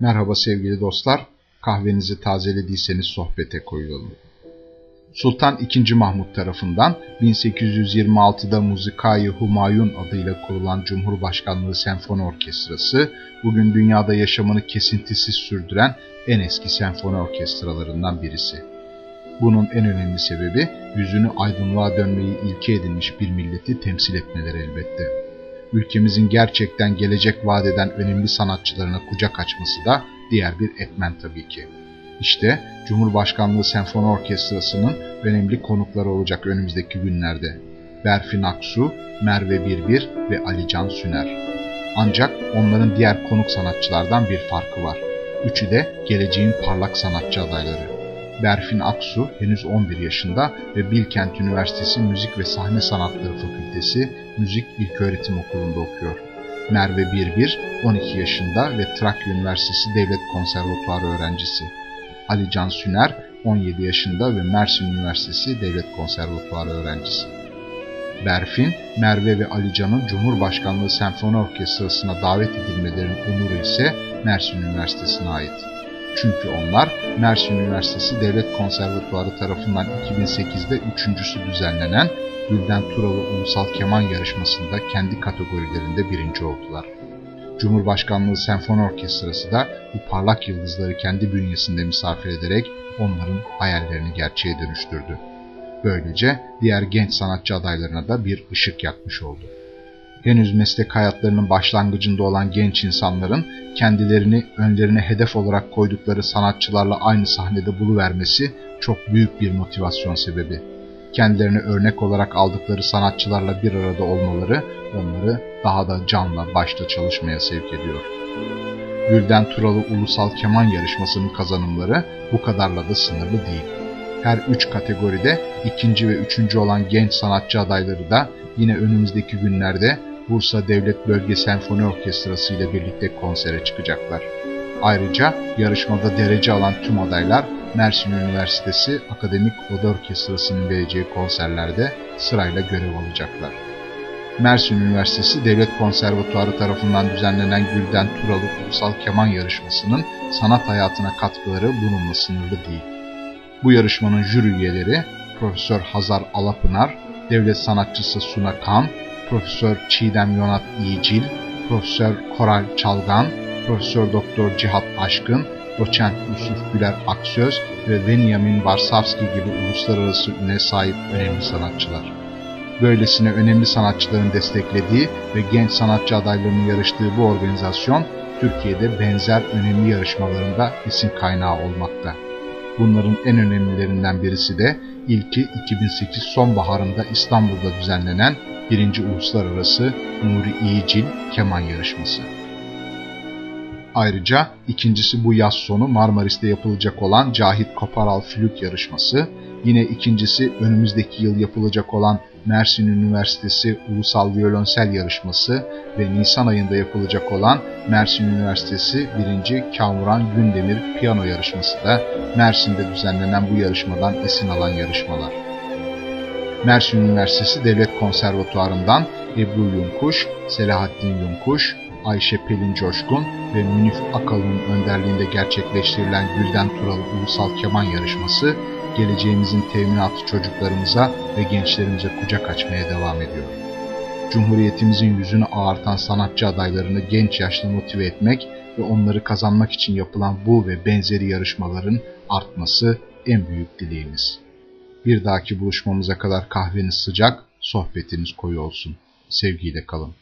Merhaba sevgili dostlar, kahvenizi tazelediyseniz sohbete koyulalım. Sultan II. Mahmut tarafından 1826'da Muzikai Humayun adıyla kurulan Cumhurbaşkanlığı Senfoni Orkestrası, bugün dünyada yaşamını kesintisiz sürdüren en eski senfoni orkestralarından birisi. Bunun en önemli sebebi yüzünü aydınlığa dönmeyi ilke edinmiş bir milleti temsil etmeleri elbette. Ülkemizin gerçekten gelecek vadeden önemli sanatçılarına kucak açması da diğer bir etmen tabii ki. İşte Cumhurbaşkanlığı Senfoni Orkestrası'nın önemli konukları olacak önümüzdeki günlerde. Berfin Aksu, Merve Birbir ve Ali Can Süner. Ancak onların diğer konuk sanatçılardan bir farkı var. Üçü de geleceğin parlak sanatçı adayları. Berfin Aksu henüz 11 yaşında ve Bilkent Üniversitesi Müzik ve Sahne Sanatları Fakültesi Müzik İlköğretim Okulu'nda okuyor. Merve Birbir 12 yaşında ve Trakya Üniversitesi Devlet Konservatuarı öğrencisi. Ali Can Süner 17 yaşında ve Mersin Üniversitesi Devlet Konservatuarı öğrencisi. Berfin, Merve ve Ali Can'ın Cumhurbaşkanlığı Senfoni Orkestrası'na davet edilmelerinin onuru ise Mersin Üniversitesi'ne ait. Çünkü onlar Mersin Üniversitesi Devlet Konservatuarı tarafından 2008'de üçüncüsü düzenlenen Gülden Turalı Ulusal Keman Yarışması'nda kendi kategorilerinde birinci oldular. Cumhurbaşkanlığı Senfoni Orkestrası da bu parlak yıldızları kendi bünyesinde misafir ederek onların hayallerini gerçeğe dönüştürdü. Böylece diğer genç sanatçı adaylarına da bir ışık yakmış oldu henüz meslek hayatlarının başlangıcında olan genç insanların kendilerini önlerine hedef olarak koydukları sanatçılarla aynı sahnede buluvermesi çok büyük bir motivasyon sebebi. Kendilerine örnek olarak aldıkları sanatçılarla bir arada olmaları onları daha da canla başta çalışmaya sevk ediyor. Gülden Turalı Ulusal Keman Yarışması'nın kazanımları bu kadarla da sınırlı değil. Her üç kategoride ikinci ve üçüncü olan genç sanatçı adayları da yine önümüzdeki günlerde Bursa Devlet Bölge Senfoni Orkestrası ile birlikte konsere çıkacaklar. Ayrıca yarışmada derece alan tüm adaylar Mersin Üniversitesi Akademik Oda Orkestrası'nın vereceği konserlerde sırayla görev alacaklar. Mersin Üniversitesi Devlet Konservatuarı tarafından düzenlenen Gülden Turalı Ulusal Keman Yarışması'nın sanat hayatına katkıları bununla sınırlı değil. Bu yarışmanın jüri üyeleri Profesör Hazar Alapınar, devlet sanatçısı Suna Kan Profesör Çiğdem Yonat İyicil, Profesör Koral Çalgan, Profesör Doktor Cihat Aşkın, Doçent Yusuf Güler Aksöz ve Benjamin Varsavski gibi uluslararası üne sahip önemli sanatçılar. Böylesine önemli sanatçıların desteklediği ve genç sanatçı adaylarının yarıştığı bu organizasyon, Türkiye'de benzer önemli yarışmalarında isim kaynağı olmakta. Bunların en önemlilerinden birisi de ilki 2008 sonbaharında İstanbul'da düzenlenen 1. Uluslararası Nuri İyicil Keman Yarışması. Ayrıca ikincisi bu yaz sonu Marmaris'te yapılacak olan Cahit Koparal Flüt Yarışması, yine ikincisi önümüzdeki yıl yapılacak olan Mersin Üniversitesi Ulusal Violonsel Yarışması ve Nisan ayında yapılacak olan Mersin Üniversitesi 1. Kamuran Gündemir Piyano Yarışması da Mersin'de düzenlenen bu yarışmadan esin alan yarışmalar. Mersin Üniversitesi Devlet Konservatuarı'ndan Ebru Yunkuş, Selahattin Yunkuş, Ayşe Pelin Coşkun ve Münif Akalın'ın önderliğinde gerçekleştirilen Gülden Turalı Ulusal Keman Yarışması, geleceğimizin teminatı çocuklarımıza ve gençlerimize kucak açmaya devam ediyor. Cumhuriyetimizin yüzünü ağartan sanatçı adaylarını genç yaşta motive etmek ve onları kazanmak için yapılan bu ve benzeri yarışmaların artması en büyük dileğimiz. Bir dahaki buluşmamıza kadar kahveniz sıcak, sohbetiniz koyu olsun. Sevgiyle kalın.